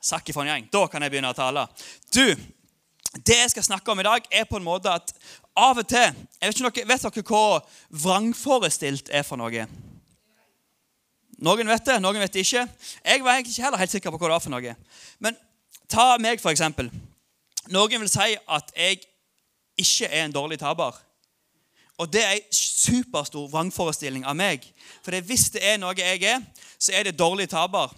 Sakk ifra en gjeng. Da kan jeg begynne å tale. Du, det jeg skal snakke om i dag, er på en måte at av og til jeg Vet, ikke vet dere hva vrangforestilt er for noe? Noen vet det, noen vet det ikke. Jeg var egentlig ikke heller helt sikker på hva det var for noe. Men ta meg, for eksempel. Noen vil si at jeg ikke er en dårlig taper. Og det er en superstor vrangforestilling av meg. For hvis det er noe jeg er, så er det dårlig taper.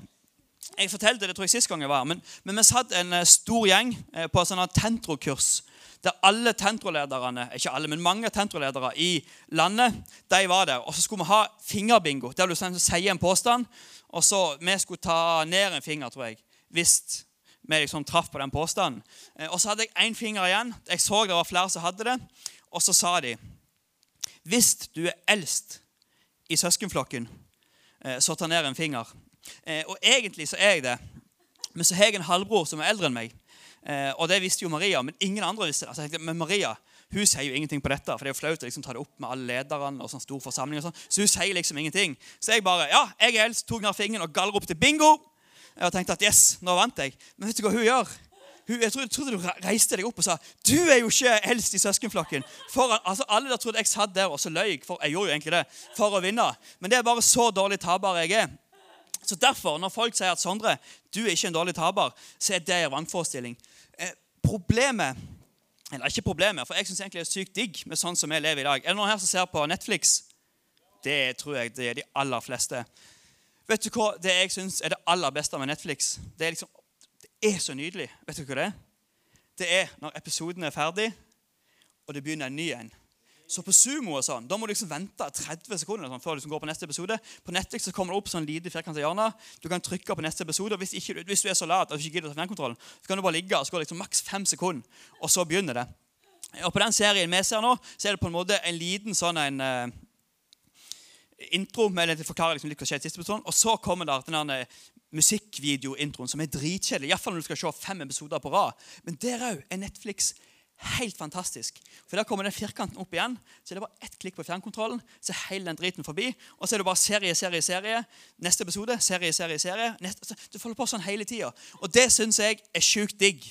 Jeg fortalte det tror jeg sist gang jeg var, men, men vi satt en eh, stor gjeng eh, på sånt tentrokurs der alle tentrolederne ikke alle, men mange tentroledere i landet de var der. Og så skulle vi ha fingerbingo. Der du sier en påstand, og så vi skulle ta ned en finger, tror jeg, hvis vi liksom traff på den påstanden. Eh, og så hadde jeg én finger igjen. Jeg så det var flere som hadde det. Og så sa de hvis du er eldst i søskenflokken, så ta ned en finger. Eh, og egentlig så er jeg det. Men så har jeg en halvbror som er eldre enn meg. Eh, og det visste jo Maria, men ingen andre visste det. Altså, men Maria hun sier jo ingenting på dette, for det er jo flaut å liksom ta det opp med alle lederne. og sånn stor forsamling og sånn. Så hun sier liksom ingenting. Så jeg bare ja, jeg er eldst, tok ned fingeren og galler opp til bingo. Og tenkte at yes, nå vant jeg. Men vet du hva hun gjør? jeg trodde, trodde, du reiste deg opp og sa du er jo ikke eldst i søskenflokken. Foran, altså Alle der trodde jeg satt der og så løy for jeg gjorde jo egentlig det, for å vinne. Men det er bare så dårlig taper jeg er. Så Derfor, når folk sier at Sondre, du er ikke en dårlig taper, så er det en vrangforestilling. Eh, problemet Eller ikke problemet, for jeg syns egentlig det er sykt digg med sånn som vi lever i dag. Er det noen her som ser på Netflix? Det tror jeg det er de aller fleste. Vet du hva det jeg syns er det aller beste med Netflix? Det er, liksom, det er så nydelig. Vet du hva det er? Det er når episoden er ferdig, og det begynner en ny en. Så på Sumo og sånn, da må du liksom vente 30 sekunder sånn, før du liksom går på neste episode. På Netflix så kommer det opp sånn lite firkantet hjørne. Du kan trykke på neste episode. og hvis, ikke, hvis, du er så lat at du ikke gidder å ta fjernkontrollen, så kan du bare ligge og så går det liksom maks fem sekunder, og så begynner det. Og På den serien vi ser nå, så er det på en måte en liten sånn en uh, intro med det forklarer liksom litt hva skjer i siste episode, og så kommer det den der musikkvideointroen som er dritkjedelig. Iallfall når du skal se fem episoder på rad. Men der òg er Netflix Helt fantastisk. For Der kommer den firkanten opp igjen. Så er det bare ett klikk på fjernkontrollen, så er hele den driten forbi. Og så er det bare serie, serie, serie. Neste episode, serie, serie, serie. Neste, du folder på sånn hele tida. Og det syns jeg er sjukt digg.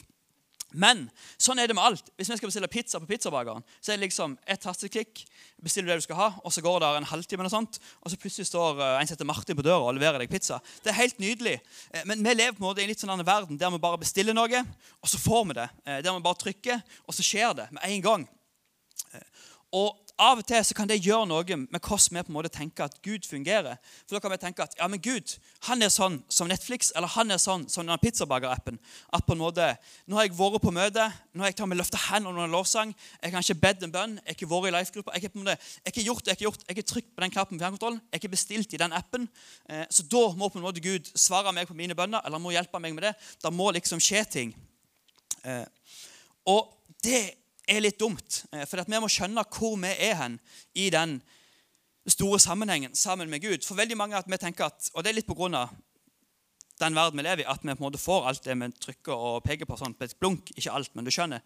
Men sånn er det med alt. Hvis vi skal bestille pizza på pizzabakeren, så er det liksom et tasteklikk, bestiller du det du skal ha, og så går det en halvtime, eller sånt, og så plutselig står eh, en som Martin på døra og leverer deg pizza. Det er helt nydelig. Eh, men vi lever på en måte i en litt sånn annen verden der vi bare bestiller noe, og så får vi det. Eh, der vi bare trykker, og så skjer det med en gang. Og av og til så kan det gjøre noe med hvordan vi på en måte tenker at Gud fungerer. For da kan vi tenke at ja, men Gud han er sånn som Netflix eller han er sånn som denne pizzabakerappen. At på en måte, Nå har jeg vært på møte, nå har jeg tatt med løfta hendene under en lovsang. Jeg har ikke bedt en bønn, jeg har ikke vært i life-gruppa. Jeg, jeg har gjort det, jeg har gjort, jeg har trykt på den knappen på fjernkontrollen. Jeg har bestilt i den appen. Eh, så da må på en måte Gud svare meg på mine bønner eller må hjelpe meg med det. Da må liksom skje ting. Eh, og det er litt dumt. Eh, for vi må skjønne hvor vi er hen i den store sammenhengen sammen med Gud. For veldig mange at vi tenker at, og det er litt på grunn av den verden vi lever i, at vi på en måte får alt det vi trykker og peker på sånn på et blunk. Ikke alt, men du skjønner.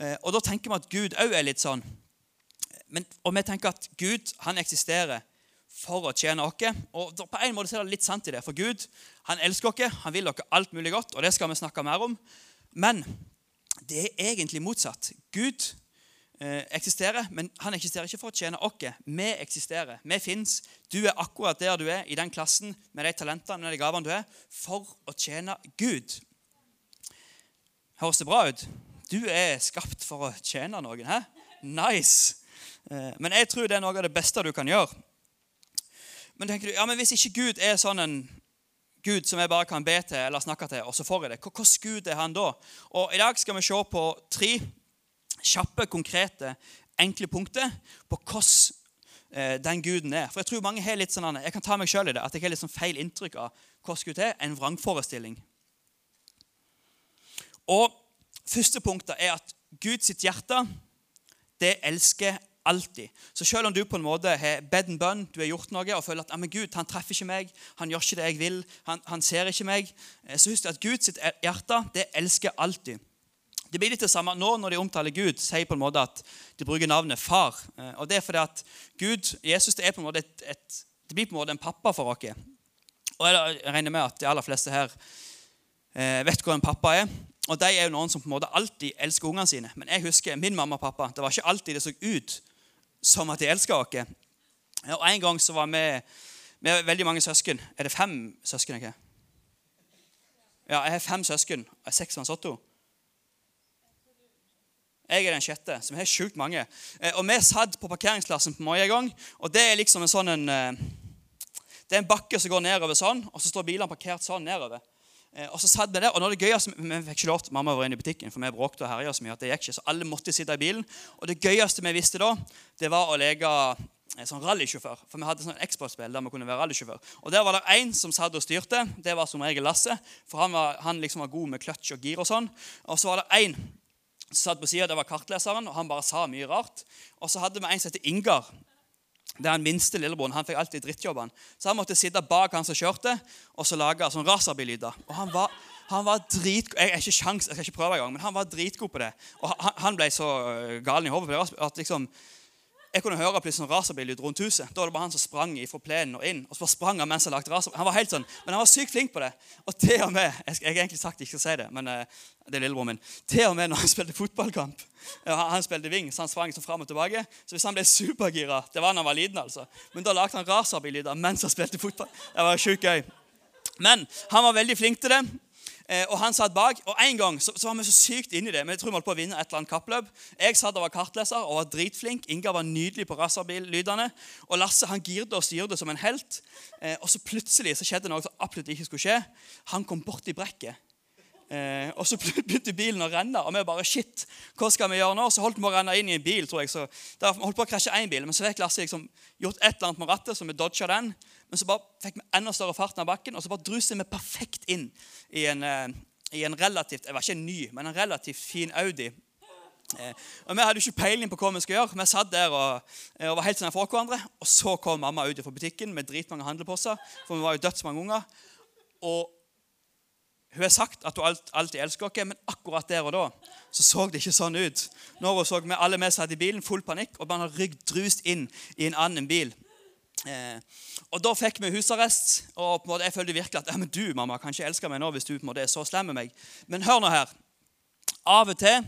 Eh, og da tenker vi at Gud òg er litt sånn. Men, og vi tenker at Gud han eksisterer for å tjene oss. Og på en måte er det litt sant i det. For Gud han elsker oss, han vil dere alt mulig godt, og det skal vi snakke mer om. Men det er egentlig motsatt. Gud eh, eksisterer, men han eksisterer ikke for å tjene oss. Vi eksisterer. Vi fins. Du er akkurat der du er, i den klassen, med de talentene med de gavene du er, for å tjene Gud. Høres det bra ut? Du er skapt for å tjene noen. Hæ? Nice! Eh, men jeg tror det er noe av det beste du kan gjøre. Men tenker du, ja, men hvis ikke Gud er sånn en Gud som jeg bare kan be til eller snakke til, og så får jeg det. Hvilken Gud er han da? Og I dag skal vi se på tre kjappe, konkrete, enkle punkter på hvordan eh, den guden er. For Jeg tror mange har litt sånn, jeg kan ta meg selv i det, at jeg har litt sånn feil inntrykk av hvordan Gud er. En vrangforestilling. Og Første punktet er at Guds hjerte det elsker Alltid. Så selv om du på en måte har bedt en bønn, du har gjort noe og føler at men Gud han treffer ikke meg, han gjør ikke det jeg vil, han, han ser ikke meg, eh, så husk at Guds hjerte det elsker alltid. Det blir litt det samme nå når de omtaler Gud, sier på en måte at de bruker navnet far. Eh, og Det er fordi at Gud, Jesus, det, er på en måte et, et, det blir på en måte en pappa for oss. Og jeg regner med at de aller fleste her eh, vet hvor en pappa er. Og de er jo noen som på en måte alltid elsker ungene sine. Men jeg husker min mamma og pappa. Det var ikke alltid det så ut som at de elsker oss. Og En gang så var vi med veldig mange søsken. Er det fem søsken? ikke? Ja, jeg har fem søsken. Seks mann Otto. Jeg er den sjette, vi har sjukt mange. Eh, og vi satt på parkeringsplassen på Moi en gang. Og det er liksom en sånn en, eh, Det er en bakke som går nedover sånn, og så står bilene parkert sånn nedover. Eh, og så satt Vi der, og når det gøyeste, vi fikk ikke lov til, Mamma var inne i butikken, for vi bråkte og herja så mye at det gikk ikke. Så alle måtte sitte i bilen. Og det gøyeste vi visste da, det var å leke sånn rallysjåfør. For vi hadde sånn eksportspill der vi kunne være rallysjåfør. Og Der var det én som satt og styrte. Det var som regel Lasse. For han var, han liksom var god med kløtsj og gir og sånn. Og så var det én som satt på sida. Det var kartleseren, og han bare sa mye rart. Og så hadde vi en som heter Ingar. Det er den minste lillebroren. Han fikk alltid drittjobben, Så han måtte sitte bak han som kjørte, og så lage sånn racerbillyder. Og han var, han var dritgod Jeg, er ikke sjans, jeg skal ikke prøve engang, men han var dritgod på det. Og han, han ble så galen i hodet at liksom jeg kunne høre plutselig en racerbil rundt huset. Da var det bare han som sprang fra plenen og inn. og så sprang Han mens han lagt racer. Han var helt sånn, Men han var sykt flink på det. Og til og med Jeg, jeg egentlig sagt ikke skal si det, men uh, det er lillebroren min. Til og med når han spilte fotballkamp Han, han spilte wing, så han sprang sånn fram og tilbake. Så hvis han ble supergira Det var da han var liten, altså. Men da lagde han racerbillyder mens han spilte fotball. Det var sjukt gøy. Men han var veldig flink til det. Eh, og han satt bak. Og En gang så, så var vi så sykt inne i det. Men jeg tror vi holdt på å vinne et eller annet kappløp. Jeg satt og var kartleser og var dritflink. Inga var nydelig på racerbillydene. Og Lasse han girde og styrte som en helt. Eh, og så plutselig så skjedde noe som absolutt ikke skulle skje. Han kom borti brekket. Eh, og så begynte bilen å renne, og vi bare Shit, hva skal vi gjøre nå? Så holdt vi å renne inn i en bil. tror jeg, så der holdt på å krasje én bil, Men så fikk Lasse liksom gjort et eller annet med rattet, så vi dodga den. Men så bare fikk vi enda større fart av bakken, og så bare druste vi perfekt inn i en, eh, i en relativt Jeg var ikke ny, men en relativt fin Audi. Eh, og Vi hadde ikke peiling på hva vi skulle gjøre. Vi satt der og, eh, og var helt sånn fra hverandre. Og så kom mamma ut fra butikken med dritmange handleposer, for vi var jo dødsmange unger. Og hun har sagt at hun alltid elsker oss, men akkurat der og da så så det ikke sånn ut. Når hun så vi alle vi satt i bilen, full panikk, og man har drust inn i en annen bil. Eh, og Da fikk vi husarrest. og på en måte jeg følte virkelig at ja, men du mamma, kan ikke elske meg nå hvis du på en måte er så slem med meg. Men hør nå her. Av og til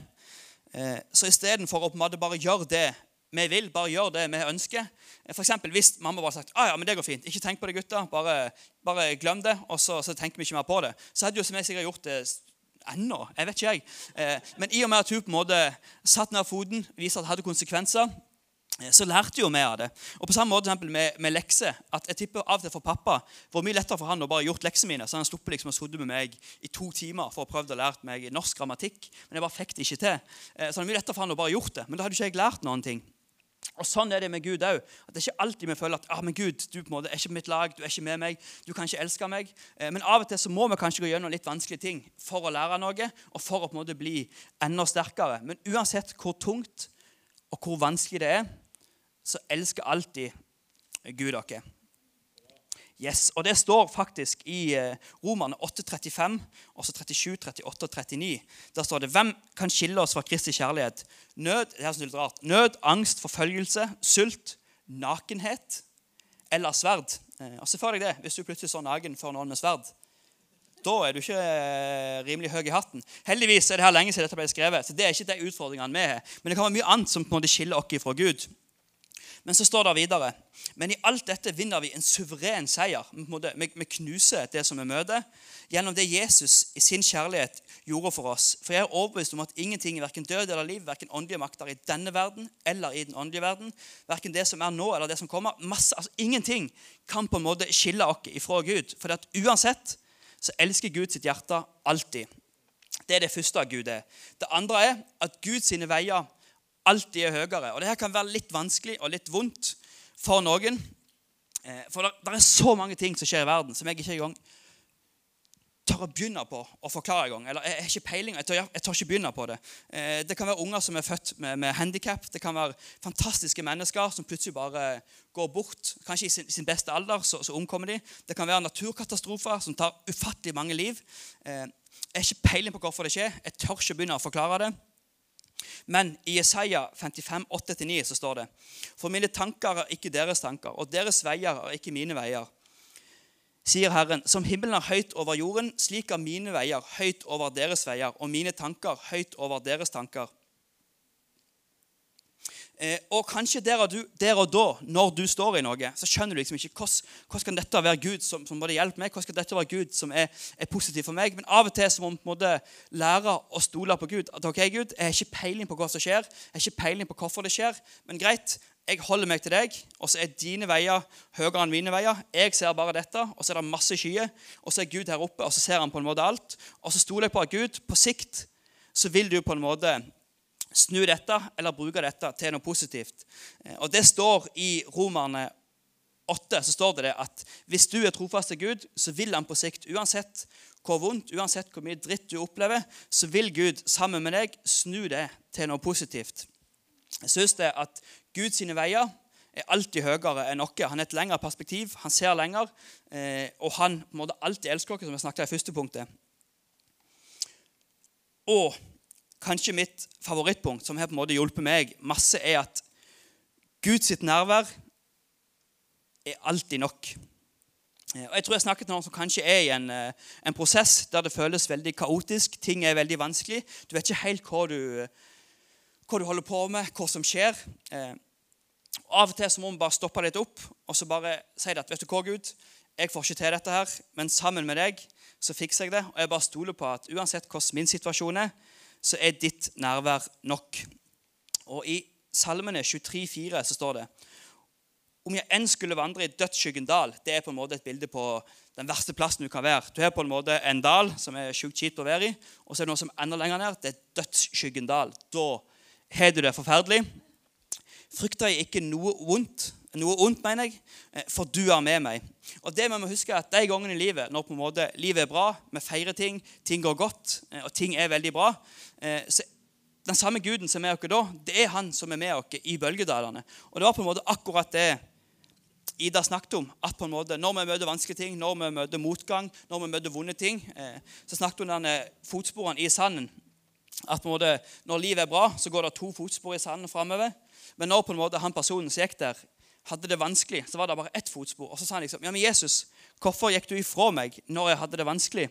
eh, så istedenfor å på en måte bare gjøre det vi vil, bare gjøre det vi ønsker for eksempel, Hvis mamma bare sagt ah, ja, men det går fint, ikke tenk på det, gutta, bare, bare glem det, og så, så, tenker vi ikke mer på det, så hadde jo som jeg sikkert gjort det ennå. jeg vet ikke jeg. Eh, men i og med at hun på en måte satt ned foten, viste at det hadde konsekvenser, Eh, så lærte jo vi av det. Og på samme måte med, med lekser. at jeg tipper av og til for pappa hvor mye lettere for han å bare gjort leksene mine. Så han sluppet liksom å sitte med meg i to timer for å prøve å lære meg norsk grammatikk. Men jeg bare fikk det ikke til. Eh, så det er mye lettere for han å bare gjort det. Men da hadde ikke jeg lært noen ting. Og Sånn er det med Gud òg. Det er ikke alltid vi føler at ah, men Gud, du på en måte er ikke på mitt lag, du er ikke med meg, du kan ikke elske meg. Eh, men av og til så må vi kanskje gå gjennom litt vanskelige ting for å lære noe og for å på en måte bli enda sterkere. Men uansett hvor tungt og hvor vanskelig det er, så elsker alltid Gud dere. Yes, og Det står faktisk i eh, Romerne 8,35, også 37, 38 og 39. Der står det Hvem kan skille oss fra Kristi kjærlighet? Nød, det er litt rart, nød, angst, forfølgelse, sult, nakenhet eller sverd. Eh, og Se for deg det hvis du plutselig står naken for noen med sverd. Da er du ikke eh, rimelig høy i hatten. Heldigvis er det her lenge siden dette ble skrevet, så det er ikke de utfordringene vi har. Men det kan være mye annet som på en måte skiller oss fra Gud. Men så står det videre Men i alt dette vinner vi en suveren seier. Vi knuser det som vi møter, gjennom det Jesus i sin kjærlighet gjorde for oss. For jeg er overbevist om at ingenting, verken død eller liv, verken åndelige makter i denne verden eller i den åndelige verden, verken det som er nå eller det som kommer, masse, altså Ingenting kan på en måte skille oss ifra Gud. For at uansett så elsker Gud sitt hjerte alltid. Det er det første Gud er. Det andre er at Guds veier alltid er høyere. Og Dette kan være litt vanskelig og litt vondt for noen. Eh, for det er så mange ting som skjer i verden som jeg ikke engang tør å begynne på å forklare engang. Eller jeg har ikke peiling, jeg tør, jeg tør, ikke begynne på det. Eh, det kan være unger som er født med, med handikap. Det kan være fantastiske mennesker som plutselig bare går bort. Kanskje i sin, sin beste alder så, så, omkommer de. Det kan være naturkatastrofer som tar ufattelig mange liv. Eh, jeg har ikke peiling på hvorfor det skjer. Jeg tør ikke begynne å forklare det. Men i Jesaja 55, 8-9 så står det For mine tanker er ikke deres tanker, og deres veier er ikke mine veier. sier Herren, som himmelen er høyt over jorden, slik er mine veier høyt over deres veier, og mine tanker høyt over deres tanker. Eh, og kanskje der og, du, der og, da, når du står i noe, så skjønner du liksom ikke hvordan, hvordan kan dette være Gud som, som både hjelper meg, hvordan skal dette være Gud som er, er positiv for meg. Men av og til så må vi på en måte lære å stole på Gud. At ok, Gud, Jeg har ikke peiling på hva som skjer, jeg har ikke peiling på hvorfor det skjer, men greit, jeg holder meg til deg, og så er dine veier høyere enn mine veier. Jeg ser bare dette, og så er det masse skyer, og så er Gud her oppe, og så ser han på en måte alt. Og så stoler jeg på at Gud, på sikt så vil du på en måte snu dette eller bruke dette til noe positivt. Eh, og Det står i Romerne 8 så står det at hvis du er trofast til Gud, så vil han på sikt, uansett hvor vondt, uansett hvor mye dritt du opplever, så vil Gud sammen med deg snu det til noe positivt. Jeg synes det at Guds veier er alltid høyere enn noe. Han har et lengre perspektiv, han ser lenger, eh, og han må alltid elsker oss, som jeg snakket i første punktet. Og kanskje mitt favorittpunkt, som har på en måte hjulpet meg masse, er at Guds nærvær er alltid nok. Eh, og Jeg tror jeg snakket med noen som kanskje er i en, eh, en, prosess der det føles veldig kaotisk. Ting er veldig vanskelig. Du vet ikke helt hva du, hva du holder på med, hva som skjer. Eh, av og til så må vi bare stoppe litt opp og så bare si at vet du hva, Gud, jeg får ikke til dette her, men sammen med deg så fikser jeg det. Og jeg bare stoler på at uansett hvordan min situasjon er, så er ditt nærvær nok. Og I Salmene 23, 23,4 så står det om jeg enn skulle vandre i dødsskyggen dal Det er på en måte et bilde på den verste plassen du kan være. Du har på en måte en dal som er sjukt kjipt å være i, og så er det noe som ender lenger ned. Det er dødsskyggen dal. Da har du det forferdelig. Frykter jeg ikke noe vondt, noe ondt, mener jeg, eh, for du er med meg. Og det vi må huske er at De gangene i livet når på en måte livet er bra, vi feirer ting, ting går godt, eh, og ting er veldig bra, eh, så den samme Guden som er med oss da, det er han som er med oss i bølgedalene. Og Det var på en måte akkurat det Ida snakket om. at på en måte, Når vi møter vanskelige ting, når vi møter motgang, når vi møter vonde ting, så snakket hun om denne fotsporene i sanden. At på en måte, Når livet er bra, så går det to fotspor i sanden framover. Men når på en måte han personen som gikk der, hadde det vanskelig, så var det bare ett fotspor. Og så sa han liksom, ja, men Jesus, hvorfor gikk du ifra meg når jeg hadde det vanskelig?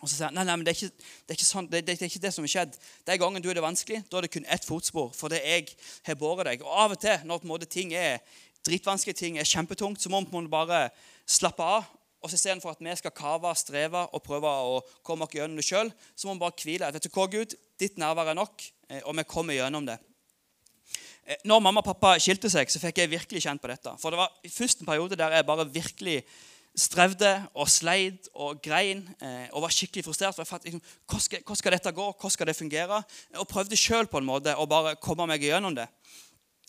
Og så sier han nei, nei, men det er ikke det, er ikke sånn, det, det, er ikke det som har skjedd. Den gangen du er det vanskelig, da er det kun ett fotspor. For det jeg har båret deg. Og av og til når på en måte ting er dritvanskelige, ting er kjempetungt, så må vi bare slappe av. Og så Istedenfor at vi skal kave, streve og prøve å komme oss gjennom det sjøl, så må vi bare hvile. Vet du hva, Gud? Ditt nærvær er nok, eh, og vi kommer gjennom det. Eh, når mamma og pappa skilte seg, så fikk jeg virkelig kjent på dette. For det var først en periode der jeg bare virkelig strevde og sleit og grein eh, og var skikkelig frustrert. for jeg fatt, liksom, hvordan, skal, hvordan skal dette gå? Hvordan skal det fungere? Og prøvde sjøl på en måte å bare komme meg gjennom det.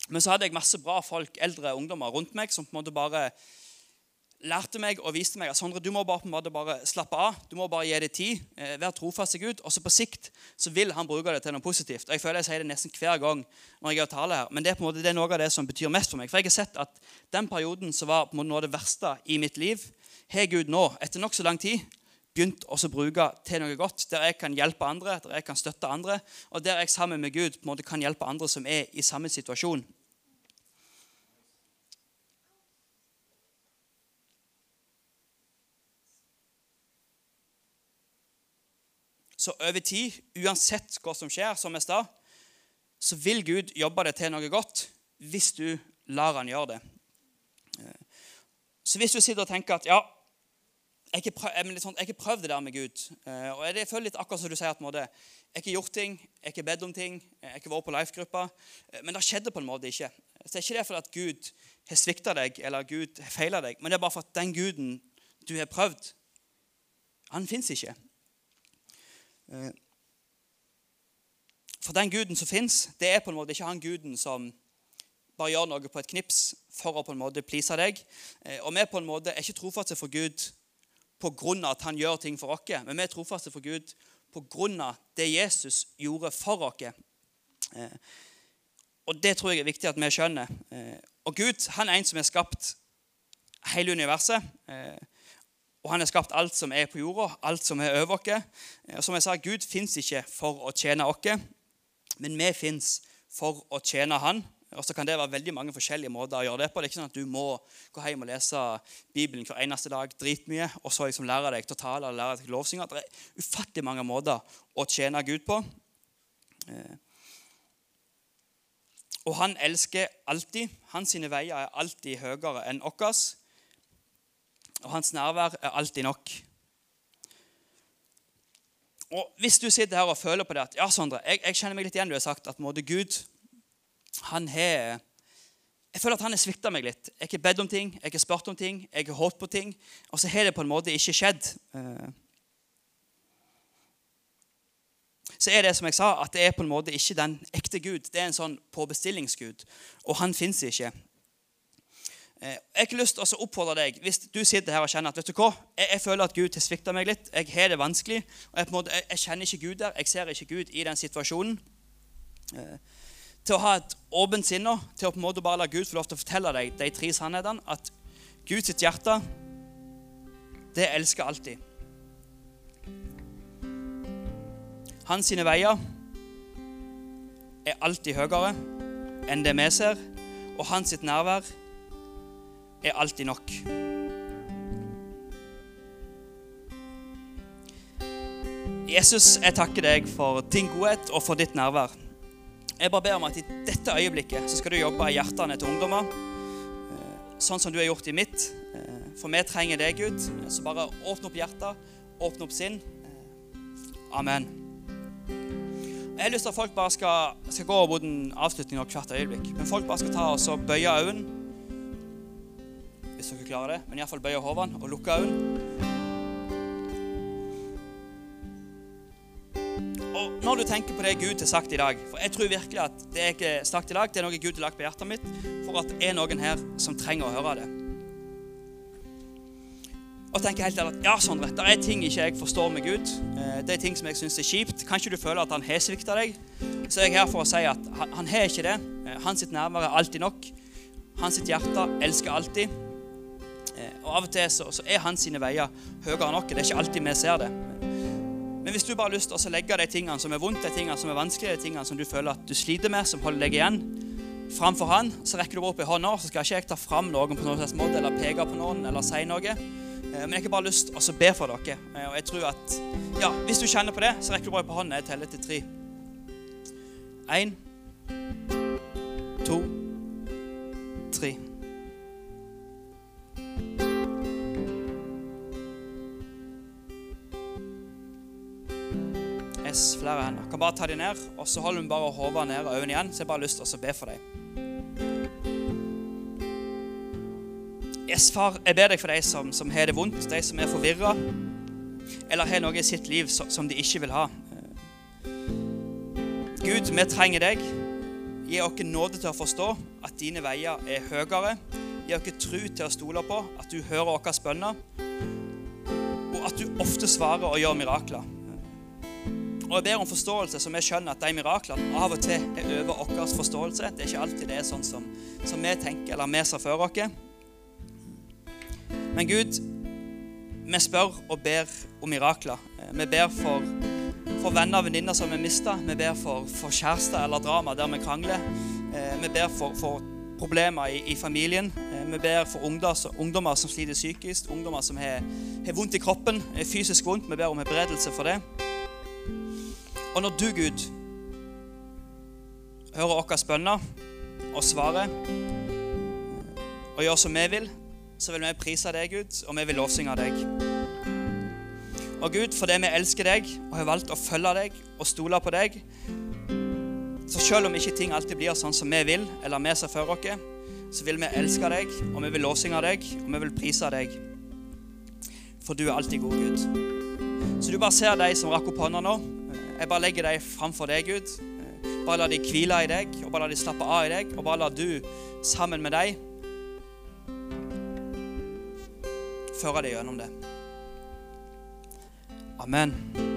Men så hadde jeg masse bra folk, eldre ungdommer rundt meg som på en måte bare lærte meg og viste meg at Sondre, du må bare bare slappe av. Du må bare gi det tid. Eh, Vær trofast til Gud. Og så på sikt så vil han bruke det til noe positivt. Og Jeg føler jeg sier det nesten hver gang når jeg taler her. Men det er på en måte det er noe av det som betyr mest for meg. For jeg har sett at den perioden som var på en måte noe av det verste i mitt liv, har Gud nå, etter nokså lang tid, begynt å bruke til noe godt. Der jeg kan hjelpe andre, der jeg kan støtte andre, og der jeg sammen med Gud på en måte kan hjelpe andre som er i samme situasjon. Så over tid, uansett hva som skjer, som jeg stad, så vil Gud jobbe det til noe godt hvis du lar han gjøre det. Eh, så hvis du sitter og tenker at ja, jeg har ikke, sånn, prøvd det der med Gud eh, og Jeg føler litt akkurat som du sier at jeg har ikke gjort ting, jeg har ikke bedt om ting, jeg har ikke vært på life-gruppa. Eh, men det skjedde på en måte ikke. Så det er ikke det fordi at Gud har svikta deg eller Gud har feila deg, men det er bare for at den Guden du har prøvd, han fins ikke. Eh, for den guden som fins, det er på en måte ikke han guden som bare gjør noe på et knips for å på en måte please deg. Eh, og vi på en måte er ikke trofaste for Gud av at han gjør ting for oss, men vi er trofaste for Gud av det Jesus gjorde for oss. Eh, og det tror jeg er viktig at vi skjønner. Og Gud han er en som har skapt hele universet. Og han har skapt alt som er på jorda, alt som er over oss. Og som jeg sa, Gud fins ikke for å tjene oss, men vi fins for å tjene Han. Og så kan det være veldig mange forskjellige måter å gjøre det på. Det er ikke sånn at du må gå hjem og lese Bibelen hver eneste dag dritmye, og så liksom lære deg til å tale eller lære deg til lovsynge. Det er ufattelig mange måter å tjene Gud på. Eh, og han elsker alltid. Hans sine veier er alltid høyere enn våre. Og hans nærvær er alltid nok. Og Hvis du sitter her og føler på det at ja, Sondre, jeg, jeg kjenner meg litt igjen du har sagt at måte Gud han har Jeg føler at han har svikta meg litt. Jeg har bedt om ting, jeg har spurt om ting, jeg har håpet på ting, og så har det på en måte ikke skjedd. Eh, så er det som jeg sa, at det er på en måte ikke den ekte Gud. Det er en sånn påbestillingsgud, og han fins ikke. Eh, jeg har ikke lyst til å oppfordre deg hvis du sitter her og kjenner at vet du hva, jeg, jeg føler at Gud har svikta meg litt. Jeg har det vanskelig. og jeg, måte, jeg, jeg, kjenner ikke Gud der. Jeg ser ikke Gud i den situasjonen. Eh, til å ha et åpent sinn til å på en måte bare la Gud få lov til å fortelle deg de tre sannhetene. At Guds hjerte, det elsker alltid. Hans sine veier er alltid høyere enn det vi ser, og hans sitt nærvær er alltid nok. Jesus, jeg takker deg for din godhet og for ditt nærvær. Jeg bare ber om at i dette øyeblikket så skal du jobbe i hjertene til ungdommer, eh, sånn som du har gjort i mitt. Eh, for vi trenger deg, Gud. Så bare åpne opp hjertet, åpne opp sinn. Eh, amen. Jeg har lyst til at folk bare skal, skal gå mot en avslutning av hvert øyeblikk. Men folk bare skal ta og bøye øynene. Hvis dere klarer det. Men iallfall bøye hodene og lukke øynene. Og når du tenker på det Gud har sagt i dag For jeg tror virkelig at det er ikke sagt i dag, det er noe Gud har lagt på hjertet mitt for at det er noen her som trenger å høre det og tenker helt ærlig at ja, Sondre, det er ting ikke jeg forstår med Gud. Eh, det er ting som jeg syns er kjipt. Kanskje du føler at han har svikta deg. Så er jeg her for å si at han, han har ikke det. Eh, hans nærvær er alltid nok. Hans hjerte elsker alltid. Og av og til så, så er hans sine veier høyere nok. Det er ikke alltid vi ser det. Men hvis du bare har lyst til å legge de tingene som er vondt, de tingene som er vanskelige, de tingene som du føler at du sliter med, som holder deg igjen, framfor han, så rekker du opp i hånda, så skal ikke jeg ta fram noen på noen måte, eller peke på noen eller si noe. Eh, men jeg har bare lyst til å be for dere. Eh, og jeg tror at ja, Hvis du kjenner på det, så rekker du bare opp hånda. Jeg teller til tre. Én, to, Yes, flere hender. Kan bare ta dem ned, og så holder hun bare hodet ned og øynene igjen. Så jeg bare har lyst til å be for deg. Yes, far, jeg ber deg for deg som, som har det vondt, de som er forvirra, eller har noe i sitt liv som, de ikke vil ha. Gud, vi trenger deg. Gi oss nåde til å forstå at dine veier er høyere. Gi oss tro til å stole på at du hører våre bønner, og at du ofte svarer og gjør mirakler. Og Jeg ber om forståelse, som jeg skjønner at de miraklene av og til er over vår forståelse. Det er ikke alltid det er sånn som, som vi tenker eller vi ser for oss. Men Gud, vi spør og ber om mirakler. Vi ber for, for venner og venninner som vi mista. Vi ber for, for kjærester eller drama der vi krangler. Eh, vi ber for, for problemer i, i, familien. Eh, vi ber for ungdommer, ungdommer som sliter psykisk, ungdommer som har, har vondt i kroppen, fysisk vondt. Vi ber om helbredelse for det. Og når du, Gud, hører våre bønner og svarer og gjør som vi vil, så vil vi prise deg, Gud, og vi vil lovsynge deg. Og Gud, fordi vi elsker deg og har valgt å følge deg og stole på deg, så selv om ikke ting alltid blir sånn som vi vil, eller vi ser for oss, så vil vi elske deg, og vi vil lovsynge deg, og vi vil prise deg. For du er alltid god, Gud. Så du bare ser de som rakk opp hånda nå. Jeg bare legger dem framfor deg, Gud. Bare la de hvile i deg, og bare la de slappe av i deg, og bare la du sammen med deg føre deg gjennom det. Amen.